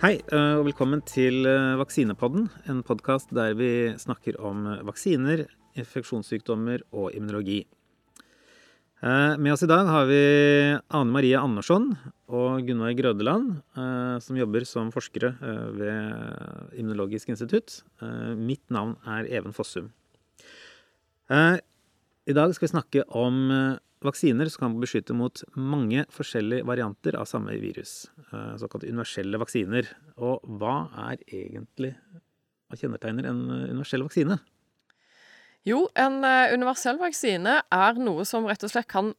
Hei, eh, og velkommen til eh, Vaksinepodden, en podkast der vi snakker om vaksiner, infeksjonssykdommer og immunologi. Eh, med oss i dag har vi Ane Marie Andersson og Gunnar Grødeland, som jobber som forskere ved Immunologisk institutt. Mitt navn er Even Fossum. I dag skal vi snakke om vaksiner som kan beskytte mot mange forskjellige varianter av samme virus. Eh, såkalte universelle vaksiner. Og hva er egentlig Hva kjennetegner en universell vaksine? Jo, en uh, universell vaksine er noe som rett og slett kan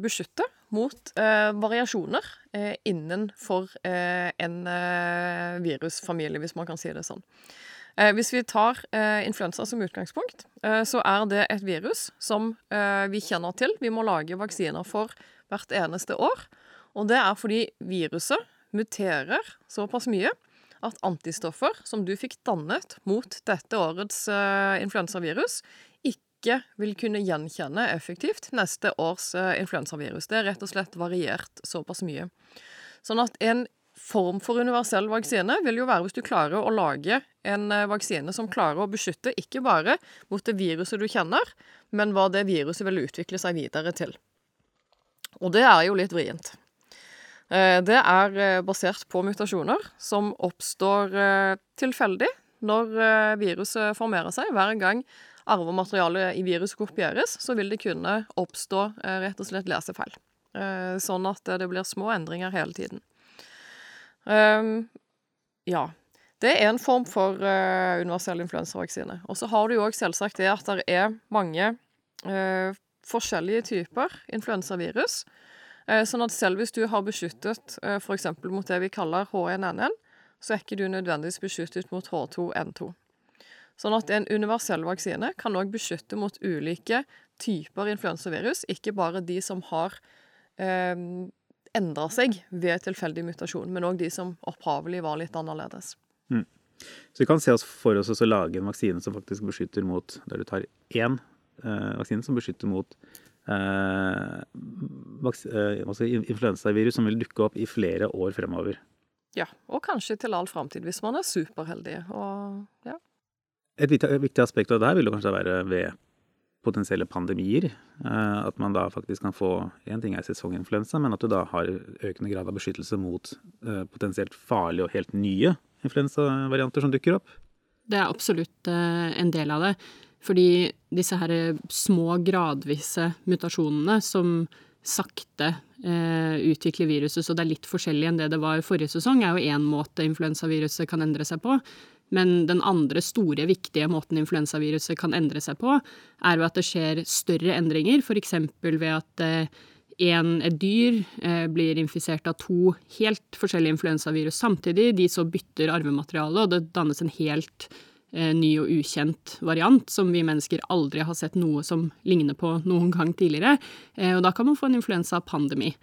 beskytte mot variasjoner innenfor en virusfamilie, hvis man kan si det sånn. Eh, hvis vi tar eh, influensa som utgangspunkt, eh, så er det et virus som vi kjenner til. Vi må lage vaksiner for hvert eneste år. Og det er fordi viruset muterer såpass mye at antistoffer som du fikk dannet mot dette årets influensavirus, ikke vil kunne gjenkjenne effektivt neste års influensavirus. Det er rett og slett variert såpass mye. Sånn at en form for universell vaksine vil jo være hvis du klarer å lage en eh, vaksine som klarer å beskytte ikke bare mot det viruset du kjenner, men hva det viruset vil utvikle seg videre til. Og det er jo litt vrient. Eh, det er eh, basert på mutasjoner som oppstår tilfeldig når viruset formerer seg. Hver gang arvematerialet i viruset kopieres, så vil det kunne oppstå rett og slett lesefeil. Sånn at det blir små endringer hele tiden. Um, ja. Det er en form for uh, universell influensavaksine. Og så har du jo òg selvsagt det at det er mange uh, forskjellige typer influensavirus. Uh, sånn at selv hvis du har beskyttet uh, f.eks. mot det vi kaller H1N1, så er ikke du nødvendigvis beskyttet mot H2N2. Sånn at en universell vaksine kan òg beskytte mot ulike typer influensavirus, ikke bare de som har um, endra seg ved tilfeldig mutasjon, men òg de som opphavlig var litt annerledes. Mm. Så vi kan se oss for oss å lage en vaksine som faktisk beskytter mot Der du tar én eh, vaksine som beskytter mot eh, eh, altså influensavirus som vil dukke opp i flere år fremover. Ja, og kanskje til all framtid, hvis man er superheldig. Og, ja. Et viktig, viktig aspekt av det her vil jo kanskje være ved potensielle pandemier. Eh, at man da faktisk kan få Én ting er sesonginfluensa, men at du da har økende grad av beskyttelse mot eh, potensielt farlige og helt nye influensavarianter som dukker opp. Det er absolutt eh, en del av det. Fordi disse her små, gradvise mutasjonene som sakte eh, utvikler viruset, så det er litt forskjellig enn det det var forrige sesong, er jo én måte influensaviruset kan endre seg på. Men den andre store, viktige måten influensaviruset kan endre seg på, er ved at det skjer større endringer, f.eks. ved at en, et dyr eh, blir infisert av to helt forskjellige influensavirus samtidig. De så bytter arvemateriale, og det dannes en helt eh, ny og ukjent variant som vi mennesker aldri har sett noe som ligner på noen gang tidligere. Eh, og da kan man få en influensapandemi.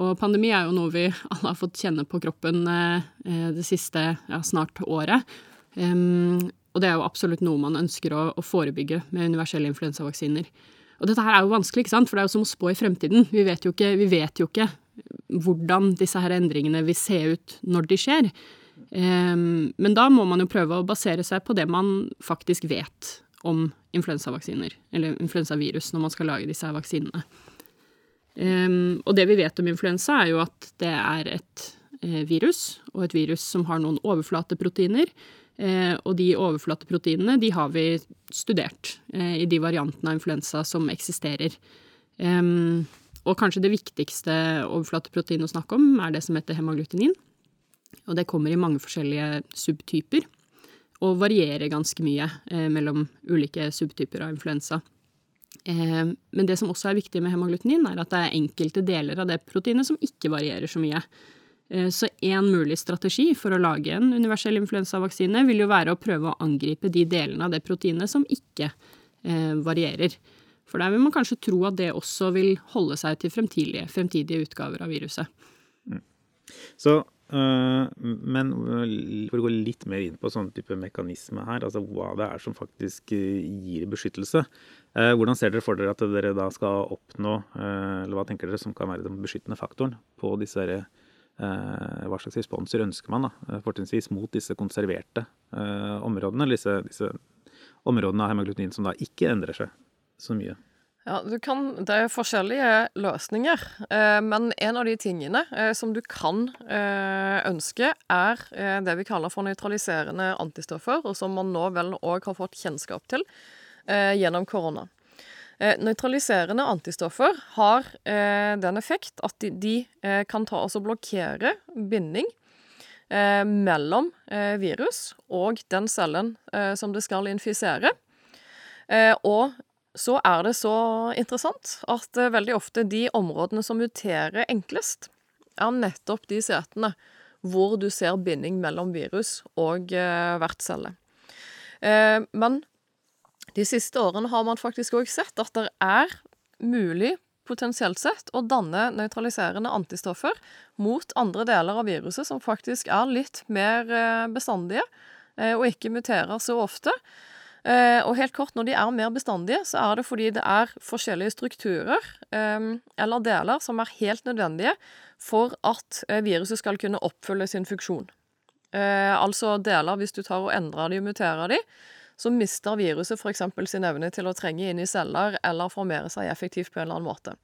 Og pandemi er jo noe vi alle har fått kjenne på kroppen det siste ja, snart året. Um, og det er jo absolutt noe man ønsker å, å forebygge med universelle influensavaksiner. Og dette her er jo vanskelig, ikke sant? for det er jo som å spå i fremtiden. Vi vet jo ikke, vet jo ikke hvordan disse her endringene vil se ut når de skjer. Um, men da må man jo prøve å basere seg på det man faktisk vet om influensavaksiner, eller influensavirus, når man skal lage disse her vaksinene. Um, og det vi vet om influensa, er jo at det er et eh, virus, og et virus som har noen overflateproteiner og de overflateproteinene de har vi studert eh, i de variantene av influensa som eksisterer. og kanskje det viktigste overflateproteinet å snakke om er det som heter hemaglutinin. Og det kommer i mange forskjellige subtyper, og varierer ganske mye eh, mellom ulike subtyper av influensa. men det som også er viktig med hemaglutinin, er at det er enkelte deler av det proteinet som ikke varierer så mye. Eh, så én mulig strategi for å lage en universell influensavaksine vil jo være å prøve å angripe de delene av det proteinet som ikke eh, varierer. For der vil man kanskje tro at det også vil holde seg til fremtidige, fremtidige utgaver av viruset. Mm. Så, øh, men for å gå litt mer inn på sånn type mekanisme her, altså hva det er som faktisk gir beskyttelse. Hvordan ser dere for dere at dere da skal oppnå, eller hva tenker dere som kan være den beskyttende faktoren på disse eh, hva slags responser ønsker man, da, fortrinnsvis mot disse konserverte eh, områdene. Disse, disse områdene av hemagglutinin som da ikke endrer seg så mye. Ja, kan, Det er forskjellige løsninger, eh, men en av de tingene eh, som du kan eh, ønske, er eh, det vi kaller for nøytraliserende antistoffer, og som man nå vel òg har fått kjennskap til eh, gjennom korona. Eh, nøytraliserende antistoffer har den effekt at de, de kan ta og blokkere binding mellom virus og den cellen som det skal infisere. og så er det så interessant at veldig ofte de områdene som muterer enklest, er nettopp de setene hvor du ser binding mellom virus og vertscelle. Uh, men de siste årene har man faktisk òg sett at det er mulig potensielt sett å danne nøytraliserende antistoffer mot andre deler av viruset som faktisk er litt mer bestandige og ikke muterer så ofte. Eh, og helt kort, når de er mer bestandige, så er det fordi det er forskjellige strukturer eh, eller deler som er helt nødvendige for at eh, viruset skal kunne oppfylle sin funksjon. Eh, altså deler hvis du tar og endrer de og muterer de, så mister viruset f.eks. sin evne til å trenge inn i celler eller formere seg effektivt på en eller annen måte.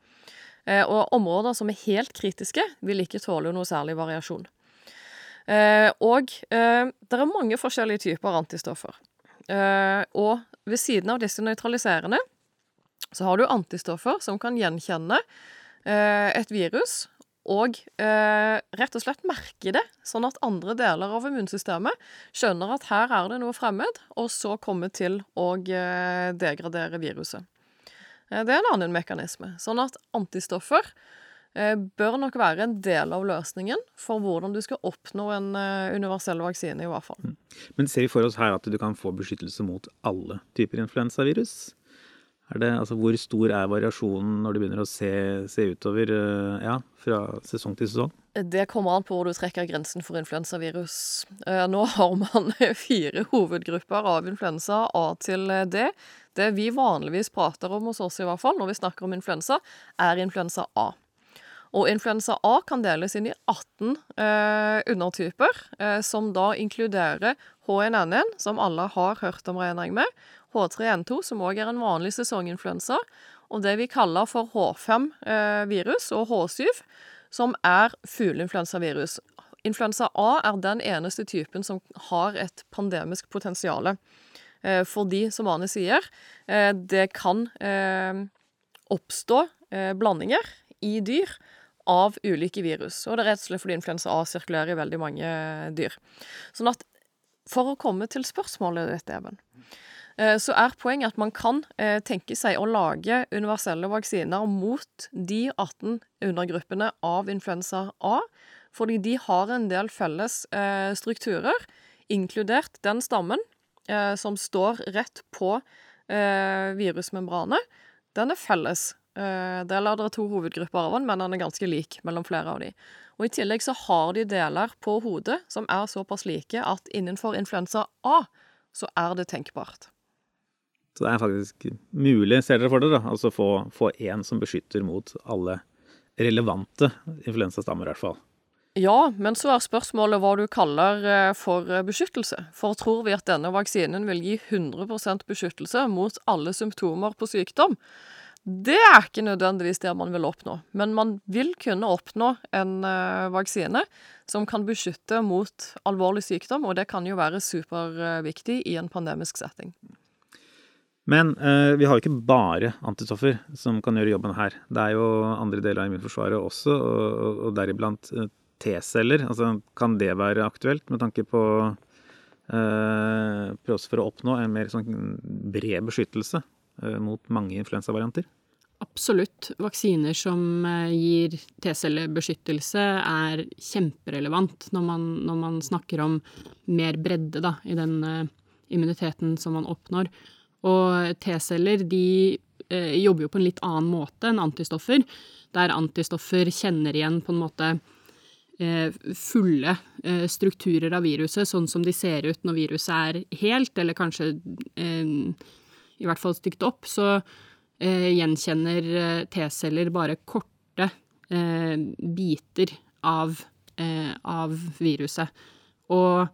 Eh, og områder som er helt kritiske, vil ikke tåle noe særlig variasjon. Eh, og det er mange forskjellige typer antistoffer. Og ved siden av disse nøytraliserende så har du antistoffer som kan gjenkjenne et virus og eh, rett og slett merke det, sånn at andre deler av immunsystemet skjønner at her er det noe fremmed, og så komme til å degradere viruset. det er en annen mekanisme. Sånn at antistoffer Eh, bør nok være en del av løsningen for hvordan du skal oppnå en eh, universell vaksine, i hvert fall. Mm. Men ser vi for oss her at du kan få beskyttelse mot alle typer influensavirus? Det, altså, hvor stor er variasjonen når du begynner å se, se utover eh, ja, fra sesong til sesong? Det kommer an på hvor du trekker grensen for influensavirus. Nå har man fire hovedgrupper av influensa A til D. Det vi vanligvis prater om hos oss, i hvert fall, når vi snakker om influensa, er influensa A. Og influensa A kan deles inn i 18 eh, undertyper, eh, som da inkluderer H1N1, som alle har hørt om, regner jeg med, H3N2, som òg er en vanlig sesonginfluensa, og det vi kaller for H5-virus eh, og H7, som er fugleinfluensavirus. Influensa A er den eneste typen som har et pandemisk potensial. Eh, fordi, som Ane sier, eh, det kan oppstå blandinger i dyr av ulike virus. Og det er rett og slett fordi influensa A sirkulerer i veldig mange dyr. Sånn at for å komme til spørsmålet ditt, Even, så er poenget at man kan eh, tenke seg å lage universelle vaksiner mot de 18 undergruppene av influensa A, fordi de har en del felles eh, strukturer, inkludert den stammen som står rett på virusmembranet. Den er felles Det er to hovedgrupper av den, men den er ganske lik mellom flere av de. Og I tillegg så har de deler på hodet som er såpass like at innenfor influensa A så er det tenkbart. Så det er faktisk mulig, ser dere for dere, da, altså få, én som beskytter mot alle relevante influensastammer, i hvert fall. Ja, men så er spørsmålet hva du kaller eh, for beskyttelse. For tror vi at denne vaksinen vil gi 100% beskyttelse mot alle symptomer på sykdom, det er ikke nødvendigvis det man vil oppnå, men man vil kunne oppnå en uh, vaksine som kan beskytte mot alvorlig sykdom, og det kan jo være superviktig i en pandemisk setting. Men eh, vi har jo ikke bare antistoffer som kan gjøre jobben her. Det er jo andre deler av immunforsvaret også, og, og deriblant uh, T-celler. Altså, kan det være aktuelt med tanke på prøve for å oppnå en mer sånn bred beskyttelse mot mange influensavarianter? Absolutt. Vaksiner som eh, gir T-cellebeskyttelse er kjemperelevant når man, når man, snakker om mer bredde da, i den uh, immuniteten som man oppnår. Og T-celler de eh, jobber jo på en litt annen måte enn antistoffer, der antistoffer kjenner igjen på en måte eh, fulle strukturer av viruset, sånn som de ser ut når viruset er helt, eller kanskje i hvert fall stygt opp. så eh, gjenkjenner eh, T-celler bare korte eh, biter av eh, av viruset. Og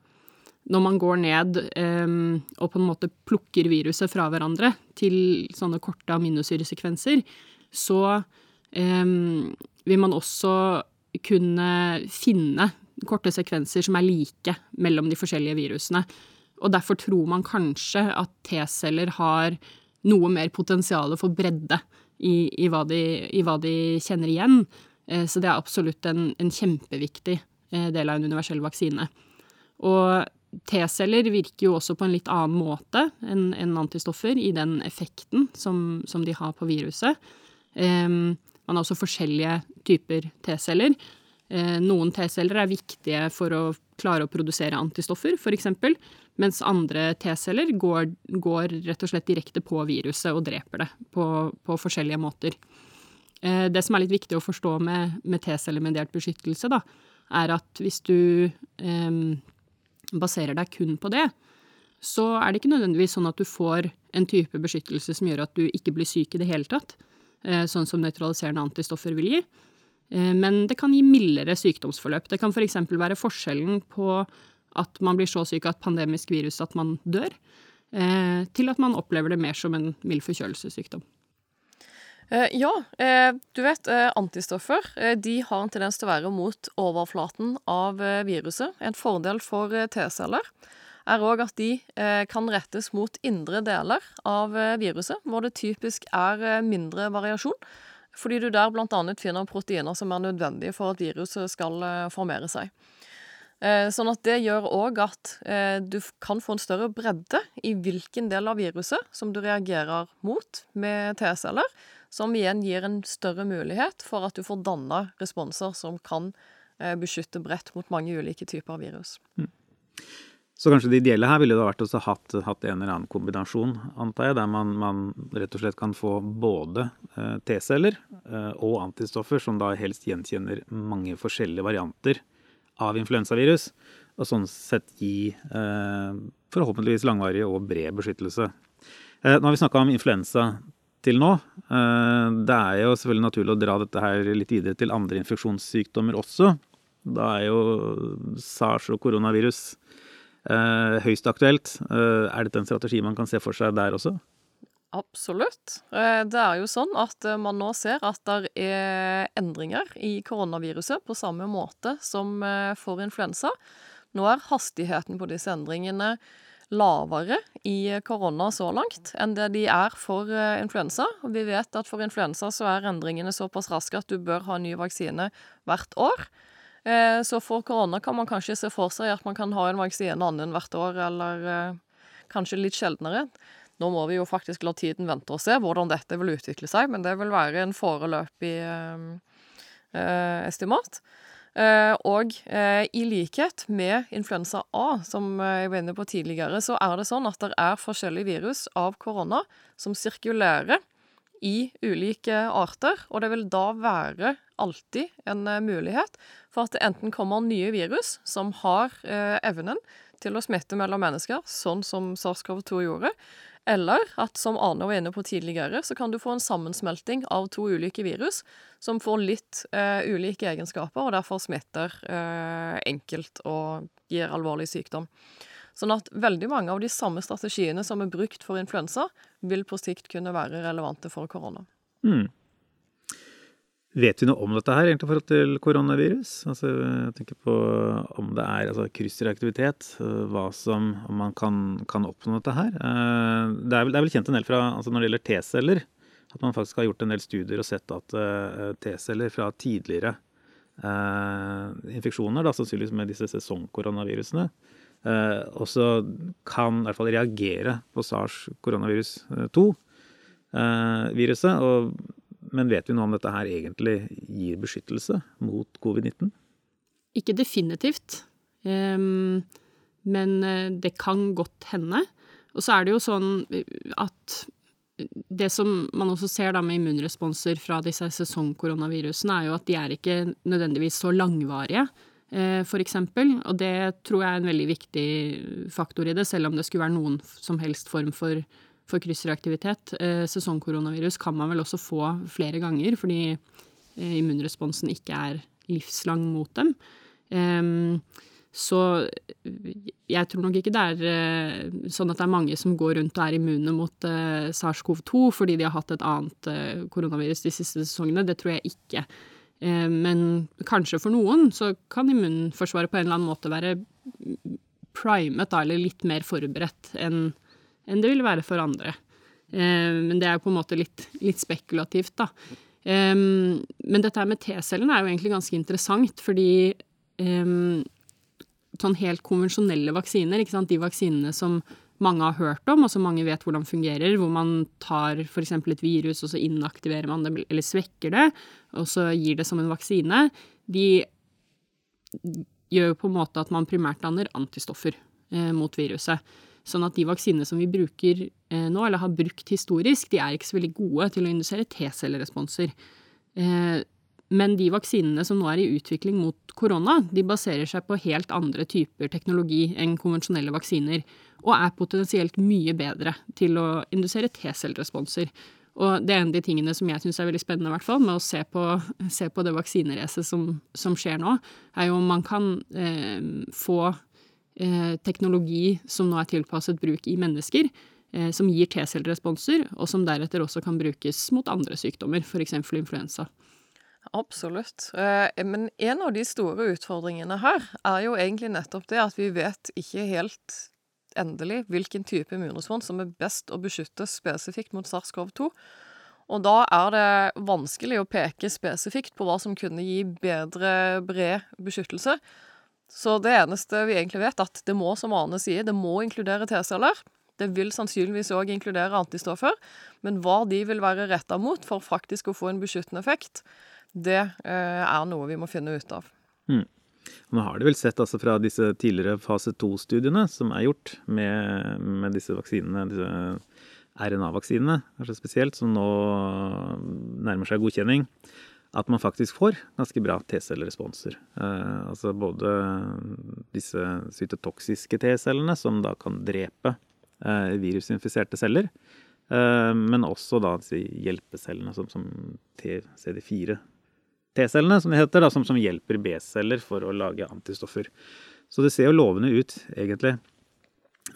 når man går ned um, og på en måte plukker viruset fra hverandre til sånne korte aminosyresekvenser, så um, vil man også kunne finne korte sekvenser som er like mellom de forskjellige virusene. Og derfor tror man kanskje at T-celler har noe mer potensial for bredde i, i, hva de, i, hva de, kjenner igjen. Eh, så det er absolutt en, en kjempeviktig eh, del av en universell vaksine. Og T-celler virker jo også på en litt annen måte enn en antistoffer i den effekten som, som, de har på viruset. Um, man har også forskjellige typer T-celler. Uh, noen T-celler er viktige for å klare å produsere antistoffer, f.eks., mens andre T-celler går, går, rett og slett direkte på viruset og dreper det på, på forskjellige måter. Uh, det som er litt viktig å forstå med, med T-cellemediert beskyttelse, da, er at hvis du um, baserer deg kun på det, så er det ikke nødvendigvis sånn at du får en type beskyttelse som gjør at du ikke blir syk i det hele tatt, eh, sånn som nøytraliserende antistoffer vil gi. Eh, men det kan gi mildere sykdomsforløp. Det kan f.eks. være forskjellen på at man blir så syk av et pandemisk virus at man dør, eh, til at man opplever det mer som en mild forkjølelsessykdom. Eh, ja, eh, du vet eh, antistoffer de har en tendens til å være mot overflaten av viruset. En fordel for T-celler er òg at de kan rettes mot indre deler av viruset, hvor det typisk er mindre variasjon. Fordi du der bl.a. finner proteiner som er nødvendige for at viruset skal formere seg. Sånn at det gjør òg at du kan få en større bredde i hvilken del av viruset som du reagerer mot med T-celler, som igjen gir en større mulighet for at du får danna responser som kan eh, beskytte bredt mot mange ulike typer virus. Mm. Så kanskje det ideelle her ville det vært å ha hatt, hatt, en eller annen kombinasjon, antar jeg, der man, man rett og slett kan få både eh, T-celler eh, og antistoffer, som da helst gjenkjenner mange forskjellige varianter av influensavirus, og sånn sett gi forhåpentligvis langvarig og bred beskyttelse. Nå har vi snakka om influensa til nå. Eh, det er jo selvfølgelig naturlig å dra dette her litt videre til andre infeksjonssykdommer også. Da er jo SARS og koronavirus eh, høyst aktuelt. Eh, er dette en strategi man kan se for seg der også? Absolutt. Det er jo sånn at man nå ser at det er endringer i koronaviruset på samme måte som for influensa. Nå er hastigheten på disse endringene lavere i korona så langt enn det de er for eh, influensa. Vi vet at for influensa så er endringene såpass raske at du bør ha ny vaksine hvert år. Eh, så for korona kan man kanskje se for seg at man kan ha en vaksine annen hvert år, eller eh, kanskje litt sjeldnere. Nå må vi jo faktisk la tiden vente og se hvordan dette vil utvikle seg, men det vil være en foreløpig estimat. Uh, og uh, i likhet med influensa A, som jeg var inne på tidligere, så er det sånn at det er forskjellige virus av korona som sirkulerer i ulike arter, og det vil da være alltid en mulighet for at det enten kommer nye virus som har evnen til å smitte mellom mennesker, sånn som SARS-CoV-2 gjorde, eller at, som Arne var inne på tidligere, så kan du få en sammensmelting av to ulike virus som får litt eh, ulike egenskaper, og derfor smitter eh, enkelt og gir alvorlig sykdom. Sånn at veldig mange av de samme strategiene som er brukt for influensa, vil på sikt kunne være relevante for korona. Mm. Vet vi noe om dette her egentlig i forhold til koronavirus? Altså, jeg tenker på om det er altså, kryssreaktivitet, hva som, om man kan, kan oppnå dette her. Eh, det er, det er vel kjent en del fra, altså når det gjelder T-celler, at man faktisk har gjort en del studier og sett at uh, T-celler fra tidligere uh, infeksjoner, da, sannsynligvis med disse sesongkoronavirusene, også kan i hvert fall reagere på SARS-koronavirus 2-viruset. og men vet vi noe om dette her egentlig gir beskyttelse mot covid-19? Ikke definitivt. Men eh, det kan godt hende. Og så er det jo sånn at det som man også ser da med immunresponser fra disse sesongkoronavirusene, er jo at de er ikke nødvendigvis så langvarige, f.eks. for eksempel. Og det tror jeg er en veldig viktig faktor i det, selv om det skulle være noen som helst form for for kryssreaktivitet. Eh, sesongkoronavirus kan man vel også få flere ganger, fordi eh, immunresponsen ikke er livslang mot dem. Um, så jeg tror nok ikke det er sånn at det er mange som går rundt og er immune mot uh, SARS-CoV-2 fordi de har hatt et annet koronavirus de siste sesongene. Det tror jeg ikke. Men kanskje for noen så kan immunforsvaret på en eller annen måte være primet, eller litt mer forberedt enn enn det vil være for andre. Men det er jo på en måte litt, litt spekulativt, da. Men dette med T-cellene er jo egentlig ganske interessant, fordi sånn helt konvensjonelle vaksiner, de vaksinene som mange har hørt om, og som mange vet hvordan fungerer, hvor man tar f.eks. et virus, og så inaktiverer man det, eller svekker det, og så gir det som en vaksine, de gjør jo på en måte at man primært danner antistoffer eh, mot viruset. Sånn at de vaksinene som vi bruker eh, nå, eller har brukt historisk, de er ikke så veldig gode til å indusere T-celleresponser. Eh, men de vaksinene som nå er i utvikling mot korona, de baserer seg på helt andre typer teknologi enn konvensjonelle vaksiner, og er potensielt mye bedre til å indusere T-celleresponser. Og det er en av de tingene som jeg syns er veldig spennende, i hvert fall, med å se på, se på det vaksineracet som, som, skjer nå, er jo om man kan eh, få teknologi som nå er tilpasset bruk i mennesker, eh, som gir T-celleresponser, og som deretter også kan brukes mot andre sykdommer, f.eks. influensa. Absolutt. Eh, men en av de store utfordringene her er jo egentlig nettopp det at vi vet ikke helt endelig hvilken type immunrespons som er best å beskytte spesifikt mot SARS-CoV-2. Og da er det vanskelig å peke spesifikt på hva som kunne gi bedre bred beskyttelse. Så det eneste vi egentlig vet, at det må, som Ane sier, det må inkludere T-celler. Det vil sannsynligvis òg inkludere antistoffer, men hva de vil være retta mot for faktisk å få en beskyttende effekt, det eh, er noe vi må finne ut av. Mm. Nå har det vel sett altså fra disse tidligere fase to-studiene som er gjort med, med disse vaksinene, disse RNA-vaksinene kanskje spesielt, som nå nærmer seg godkjenning, at man faktisk får ganske bra T-celleresponser. Eh, altså både disse cytotoksiske T-cellene, som da kan drepe eh, virusinfiserte celler, eh, men også da hjelpecellene som, som TCD4 T-cellene, som det heter, da, som, som hjelper B-celler for å lage antistoffer. Så det ser jo lovende ut, egentlig.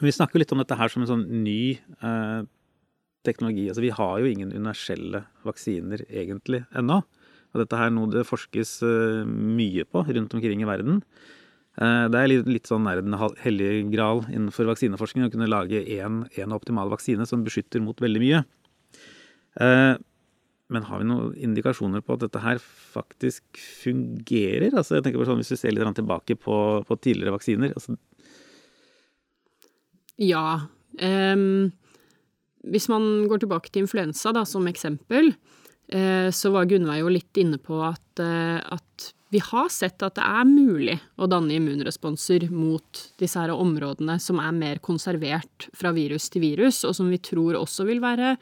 Vi snakker litt om dette her som en sånn ny eh, teknologi. Altså, vi har jo ingen universelle vaksiner egentlig ennå. Og dette er noe det forskes eh, mye på rundt omkring i verden. Eh, det er litt, litt sånn den hellige gral innenfor vaksineforskning å kunne lage én optimal vaksine som beskytter mot veldig mye. Eh, men har vi noen indikasjoner på at dette her faktisk fungerer? Altså, jeg tenker på sånn, Hvis vi ser litt tilbake på, på tidligere vaksiner altså. Ja. Um, hvis man går tilbake til influensa da, som eksempel, så var Gunnveig jo litt inne på at, uh, at, vi har sett at det er mulig å danne immunresponser mot disse her områdene som er mer konservert fra virus til virus, og som vi tror også vil være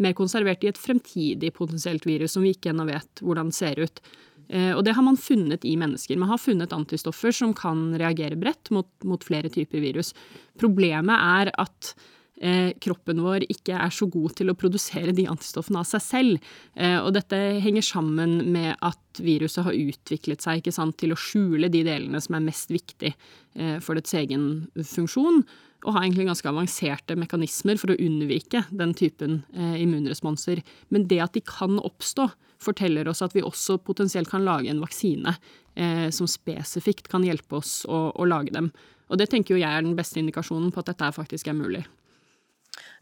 mer konservert i et fremtidig potensielt virus som vi ikke ennå vet hvordan ser ut. Eh, og det har man funnet i mennesker. Man har funnet antistoffer som kan reagere bredt mot, mot flere typer virus. Problemet er at eh, kroppen vår ikke er så god til å produsere de antistoffene av seg selv. Eh, og dette henger sammen med at viruset har utviklet seg sant, til å skjule de delene som er mest viktig eh, for dets egen funksjon og har egentlig ganske avanserte mekanismer for å unnvike den typen eh, immunresponser. Men det at de kan oppstå, forteller oss at vi også potensielt kan lage en vaksine eh, som spesifikt kan hjelpe oss å, å, lage dem. Og det tenker jo jeg er den beste indikasjonen på at dette faktisk er mulig.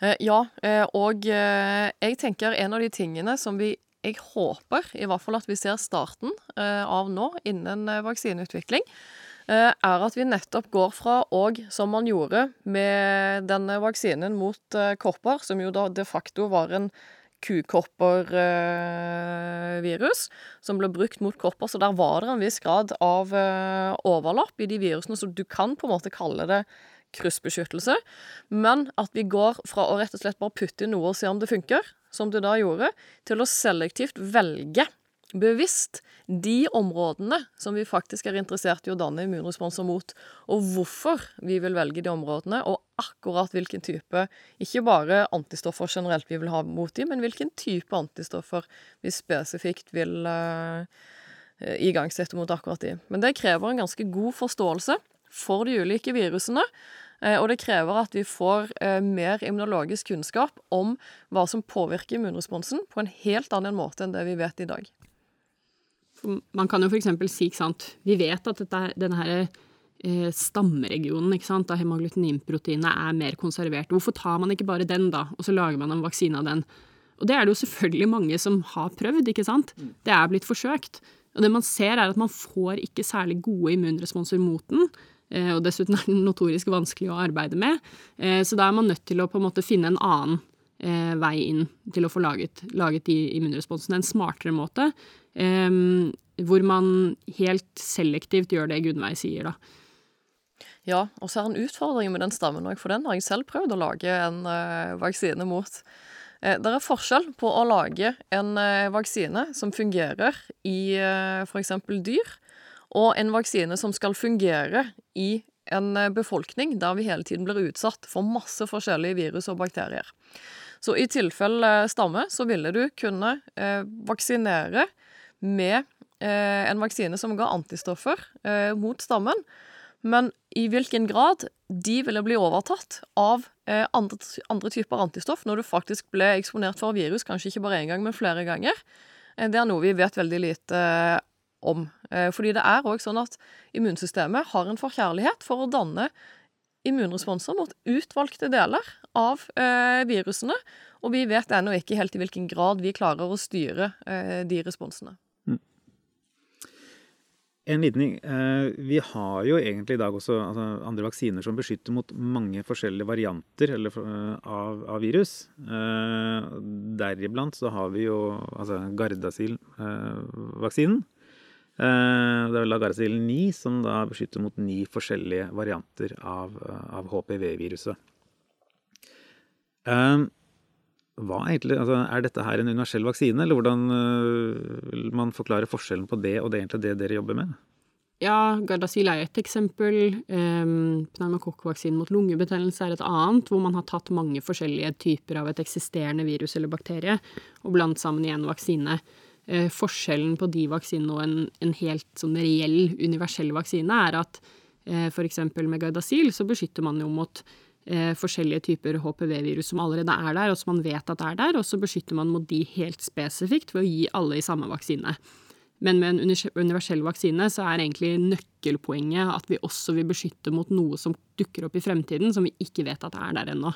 Eh, ja, eh, og eh, jeg tenker en av de tingene som vi jeg håper i hvert fall at vi ser starten av nå innen vaksineutvikling, er at vi nettopp går fra og som man gjorde med denne vaksinen mot kopper, som jo da de facto var en kukoppervirus som ble brukt mot kopper, så der var det en viss grad av overlapp i de virusene, så du kan på en måte kalle det kryssbeskyttelse, men at vi går fra å rett og slett bare putte inn noe og se om det funker, som du da gjorde, til å selektivt velge bevisst de områdene som vi faktisk er interessert i å danne immunresponser mot, og hvorfor vi vil velge de områdene, og akkurat hvilken type Ikke bare antistoffer generelt vi vil ha mot dem, men hvilken type antistoffer vi spesifikt vil, uh, igangsette mot akkurat de. Men det krever en ganske god forståelse for de ulike virusene. Og det krever at vi får mer immunologisk kunnskap om hva som påvirker immunresponsen, på en helt annen måte enn det vi vet i dag. Man kan jo f.eks. si, ikke sant Vi vet at dette, denne her eh, stammeregionen ikke sant, av hemaglutininproteinet er mer konservert. Hvorfor tar man ikke bare den, da, og så lager man en vaksine av den? Og det er det jo selvfølgelig mange som har prøvd, ikke sant. Det er blitt forsøkt. Og det man ser, er at man får ikke særlig gode immunresponser mot den. Eh, og dessuten er den notorisk vanskelig å arbeide med. Eh, så da er man nødt til å på en måte finne en annen eh, vei inn til å få laget, laget de immunresponsene. En smartere måte, hvor man helt selektivt gjør det Gunnveig sier, da. Ja, og så er det en utfordring med den stammen òg, for den har jeg selv prøvd å lage en vaksine mot. Det er forskjell på å lage en vaksine som fungerer i f.eks. dyr, og en vaksine som skal fungere i en eh, befolkning der vi hele tiden blir utsatt for masse forskjellige virus og bakterier. Så i tilfelle stamme så ville du kunne eh, vaksinere med eh, en vaksine som ga antistoffer eh, mot stammen, men i hvilken grad de ville bli overtatt av eh, andre, andre, typer antistoff når du faktisk ble eksponert for virus, kanskje ikke bare én gang, men flere ganger, eh, det er noe vi vet veldig lite om. Eh, fordi det er òg sånn at immunsystemet har en forkjærlighet for å danne immunresponser mot utvalgte deler av eh, virusene, og vi vet ennå ikke helt i hvilken grad vi klarer å styre eh, de responsene. Mm. En liten ting. Vi har jo egentlig i dag også altså, andre vaksiner som beskytter mot mange forskjellige varianter eller, av, av, virus. Deriblant så har vi jo altså Gardasil-vaksinen. Eh, det er Lagardasil 9 som da beskytter mot ni forskjellige varianter av, av HPV-viruset. Eh, egentlig, altså, er dette her en universell vaksine, eller hvordan vil eh, man forklare forskjellen på det og det egentlig det dere jobber med? Ja, Gardasil er et eksempel. Um, Pneumokokkvaksinen mot lungebetennelse er et annet, hvor man har tatt mange forskjellige typer av et eksisterende virus eller bakterie og blandet sammen i en vaksine. Eh, forskjellen på de vaksinene og en, en helt sånn reell, universell vaksine er at eh, f.eks. med Gardasil så beskytter man jo mot eh, forskjellige typer HPV-virus som allerede er der, og som man vet at er der, og så beskytter man mot de helt spesifikt ved å gi alle i samme vaksine. Men med en universell vaksine så er egentlig nøkkelpoenget at vi også vil beskytte mot noe som dukker opp i fremtiden, som vi ikke vet at er der ennå.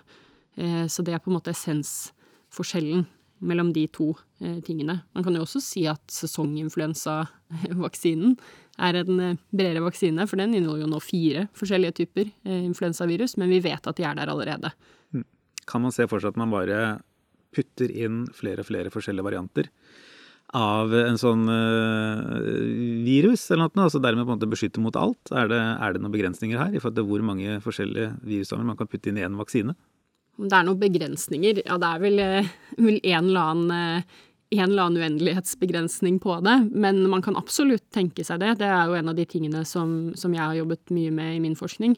Eh, så det er på en måte essensforskjellen mellom de to eh, tingene. Man kan jo også si at sesonginfluensavaksinen er en eh, bredere vaksine, for den inneholder jo nå fire forskjellige typer eh, influensavirus, men vi vet at de er der allerede. Mm. Kan man se for seg at man bare putter inn flere og flere forskjellige varianter av en sånn virus, eller noe, altså dermed på en måte beskytte mot alt? Er det, er det noen begrensninger her i forhold til hvor mange forskjellige virusarmer man kan putte inn i én vaksine? Om det er noen begrensninger? Ja, det er vel, eh, vel en, eller annen, eh, en eller annen uendelighetsbegrensning på det, men man kan absolutt tenke seg det. Det er jo en av de tingene som, som jeg har jobbet mye med i min forskning.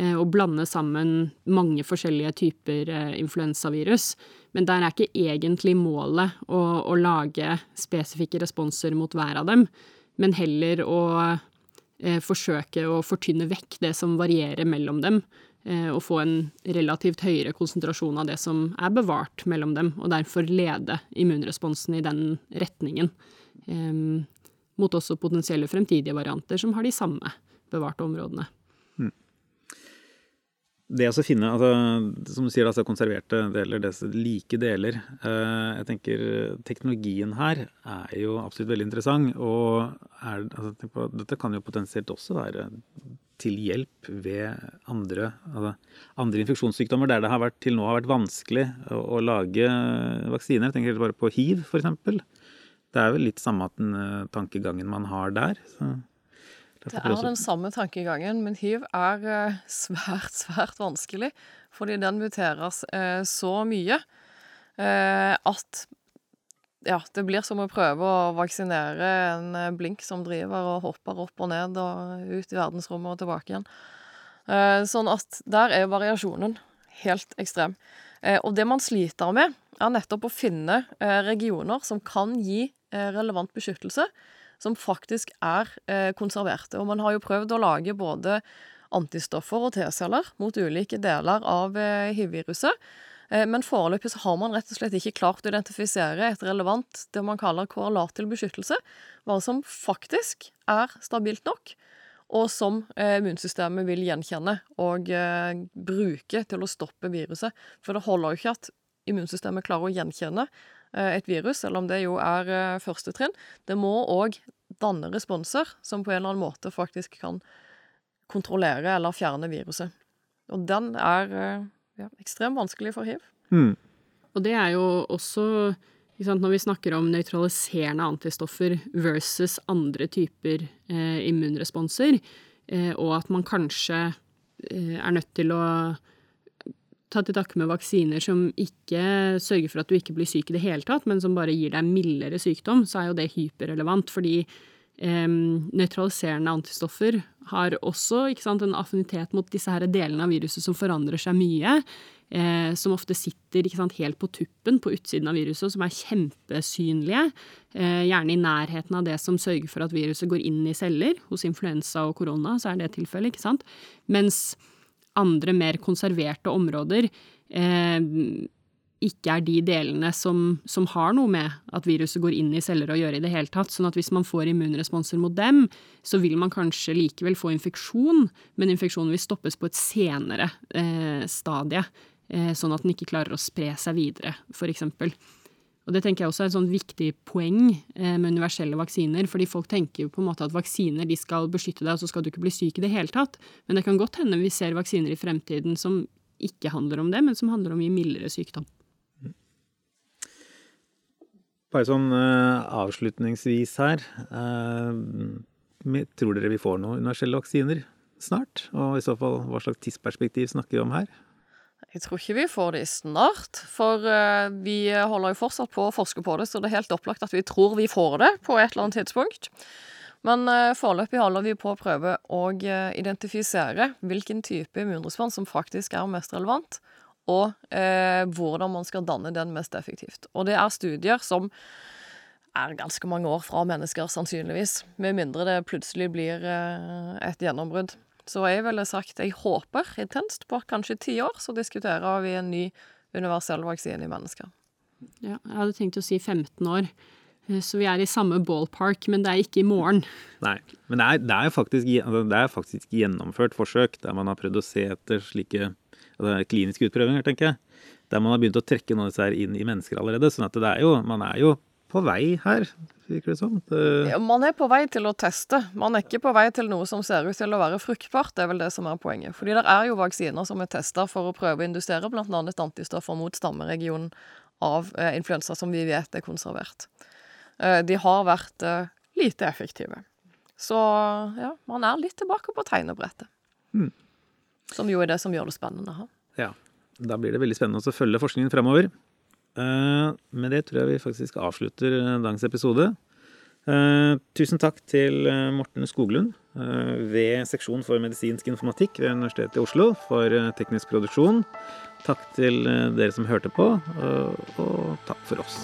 Eh, å blande sammen mange forskjellige typer influensavirus. Men der er ikke egentlig målet å, å lage spesifikke responser mot hver av dem, men heller å forsøke å fortynne vekk det som varierer mellom dem og eh, få en relativt høyere konsentrasjon av det som er bevart mellom dem, og derfor lede immunresponsen i den retningen. Um, mot også potensielle fremtidige varianter som har de samme bevarte områdene. Mm. Det å finne, altså, som du sier, altså konserverte deler, disse like deler eh, Jeg tenker teknologien her er jo absolutt veldig interessant. Og er, altså, på, dette kan jo potensielt også være til hjelp ved andre, altså andre infeksjonssykdommer der det har vært, til nå har vært vanskelig å, å lage vaksiner. Jeg tenker bare på hiv, f.eks. Det er vel litt samme eh, tankegangen man har der. det er den samme tankegangen, men hiv er eh, svært, svært vanskelig. Fordi den muteres eh, så mye at ja, det blir som å prøve å vaksinere en eh, blink som driver og hopper opp og ned og ut i verdensrommet og tilbake igjen. Eh, sånn at der er variasjonen helt ekstrem. Eh, og det man sliter med, er nettopp å finne regioner som kan gi relevant beskyttelse, som faktisk er konserverte. Og man har jo prøvd å lage både antistoffer og T-celler mot ulike deler av hiv-viruset. Eh, men foreløpig så har man rett og slett ikke klart å identifisere et relevant det man kaller korrelat til beskyttelse, hva som faktisk er stabilt nok, og som eh, immunsystemet vil gjenkjenne og eh, bruke til å stoppe viruset. For det holder jo ikke at immunsystemet klarer å gjenkjenne et virus, selv om det jo er første trinn. Det må òg danne responser som på en eller annen måte faktisk kan kontrollere eller fjerne viruset. Og den er ja, ekstremt vanskelig for hiv. Mm. Og det er jo også sant, Når vi snakker om nøytraliserende antistoffer versus andre typer eh, immunresponser, eh, og at man kanskje eh, er nødt til å ta til takke med vaksiner som ikke sørger for at du ikke blir syk i det hele tatt, men som bare gir deg mildere sykdom, så er jo det hyperrelevant. Fordi eh, nøytraliserende antistoffer har også sant, en affinitet mot disse her delene av viruset som forandrer seg mye. Eh, som ofte sitter sant, helt på tuppen på utsiden av viruset, som er kjempesynlige. Eh, gjerne i nærheten av det som sørger for at viruset går inn i celler. Hos influensa og korona så er det tilfellet, ikke sant. Mens andre mer konserverte områder eh, ikke er de delene som, som, har noe med at viruset går inn i celler å gjøre i det hele tatt. Sånn at hvis man får immunresponser mot dem, så vil man kanskje likevel få infeksjon, men infeksjonen vil stoppes på et senere eh, stadie. Eh, sånn at den ikke klarer å spre seg videre, f.eks. Og det tenker jeg også er et sånn viktig poeng eh, med universelle vaksiner, fordi folk tenker jo på en måte at vaksiner de skal beskytte deg, og så skal du ikke bli syk i det hele tatt. Men det kan godt hende vi ser vaksiner i fremtiden som ikke handler om det, men som handler om mye mildere sykdom. Bare sånn uh, avslutningsvis her. Uh, tror dere vi får noen universelle vaksiner snart? Og i så fall, hva slags tidsperspektiv snakker vi om her? Jeg tror ikke vi får de snart, for uh, vi holder jo fortsatt på å forske på det, så det er helt opplagt at vi tror vi får det på et eller annet tidspunkt. Men foreløpig holder vi på å prøve å identifisere hvilken type immunrespons som faktisk er mest relevant, og eh, hvordan man skal danne den mest effektivt. Og det er studier som er ganske mange år fra mennesker, sannsynligvis. Med mindre det plutselig blir eh, et gjennombrudd. Så jeg ville sagt jeg håper intenst på kanskje ti år, så diskuterer vi en ny universell vaksine i mennesker. Ja, jeg hadde tenkt å si 15 år. Eh, så vi er i samme ballpark, men det er ikke i morgen. Nei, men det er, det er, faktisk, det er faktisk, gjennomført forsøk der man har prøvd å se etter slike altså, kliniske utprøvinger, tenker jeg. Der man har begynt å trekke noen av disse her inn i mennesker allerede. sånn at det er jo, man er jo på vei her, virker det som. Det... Man er på vei til å teste. Man er ikke på vei til noe som ser ut til å være fruktbart. Det er vel det som er poenget. Fordi det er jo vaksiner som er testa for å prøve å indusere bl.a. antistoffer mot stammeregionen av eh, influensa som vi vet er konservert. Eh, de har vært eh, lite effektive. Så ja, man er litt tilbake på tegnebrettet. Mm. Som jo er det som gjør det spennende. Ha. Ja. Da blir det veldig spennende å følge forskningen fremover. Uh, med det tror jeg vi faktisk avslutter eh, dagens episode. Uh, tusen takk til Morten Skoglund ved seksjon for medisinsk informatikk ved Universitetet i Oslo for teknisk produksjon. Takk til dere som hørte på, og takk for oss.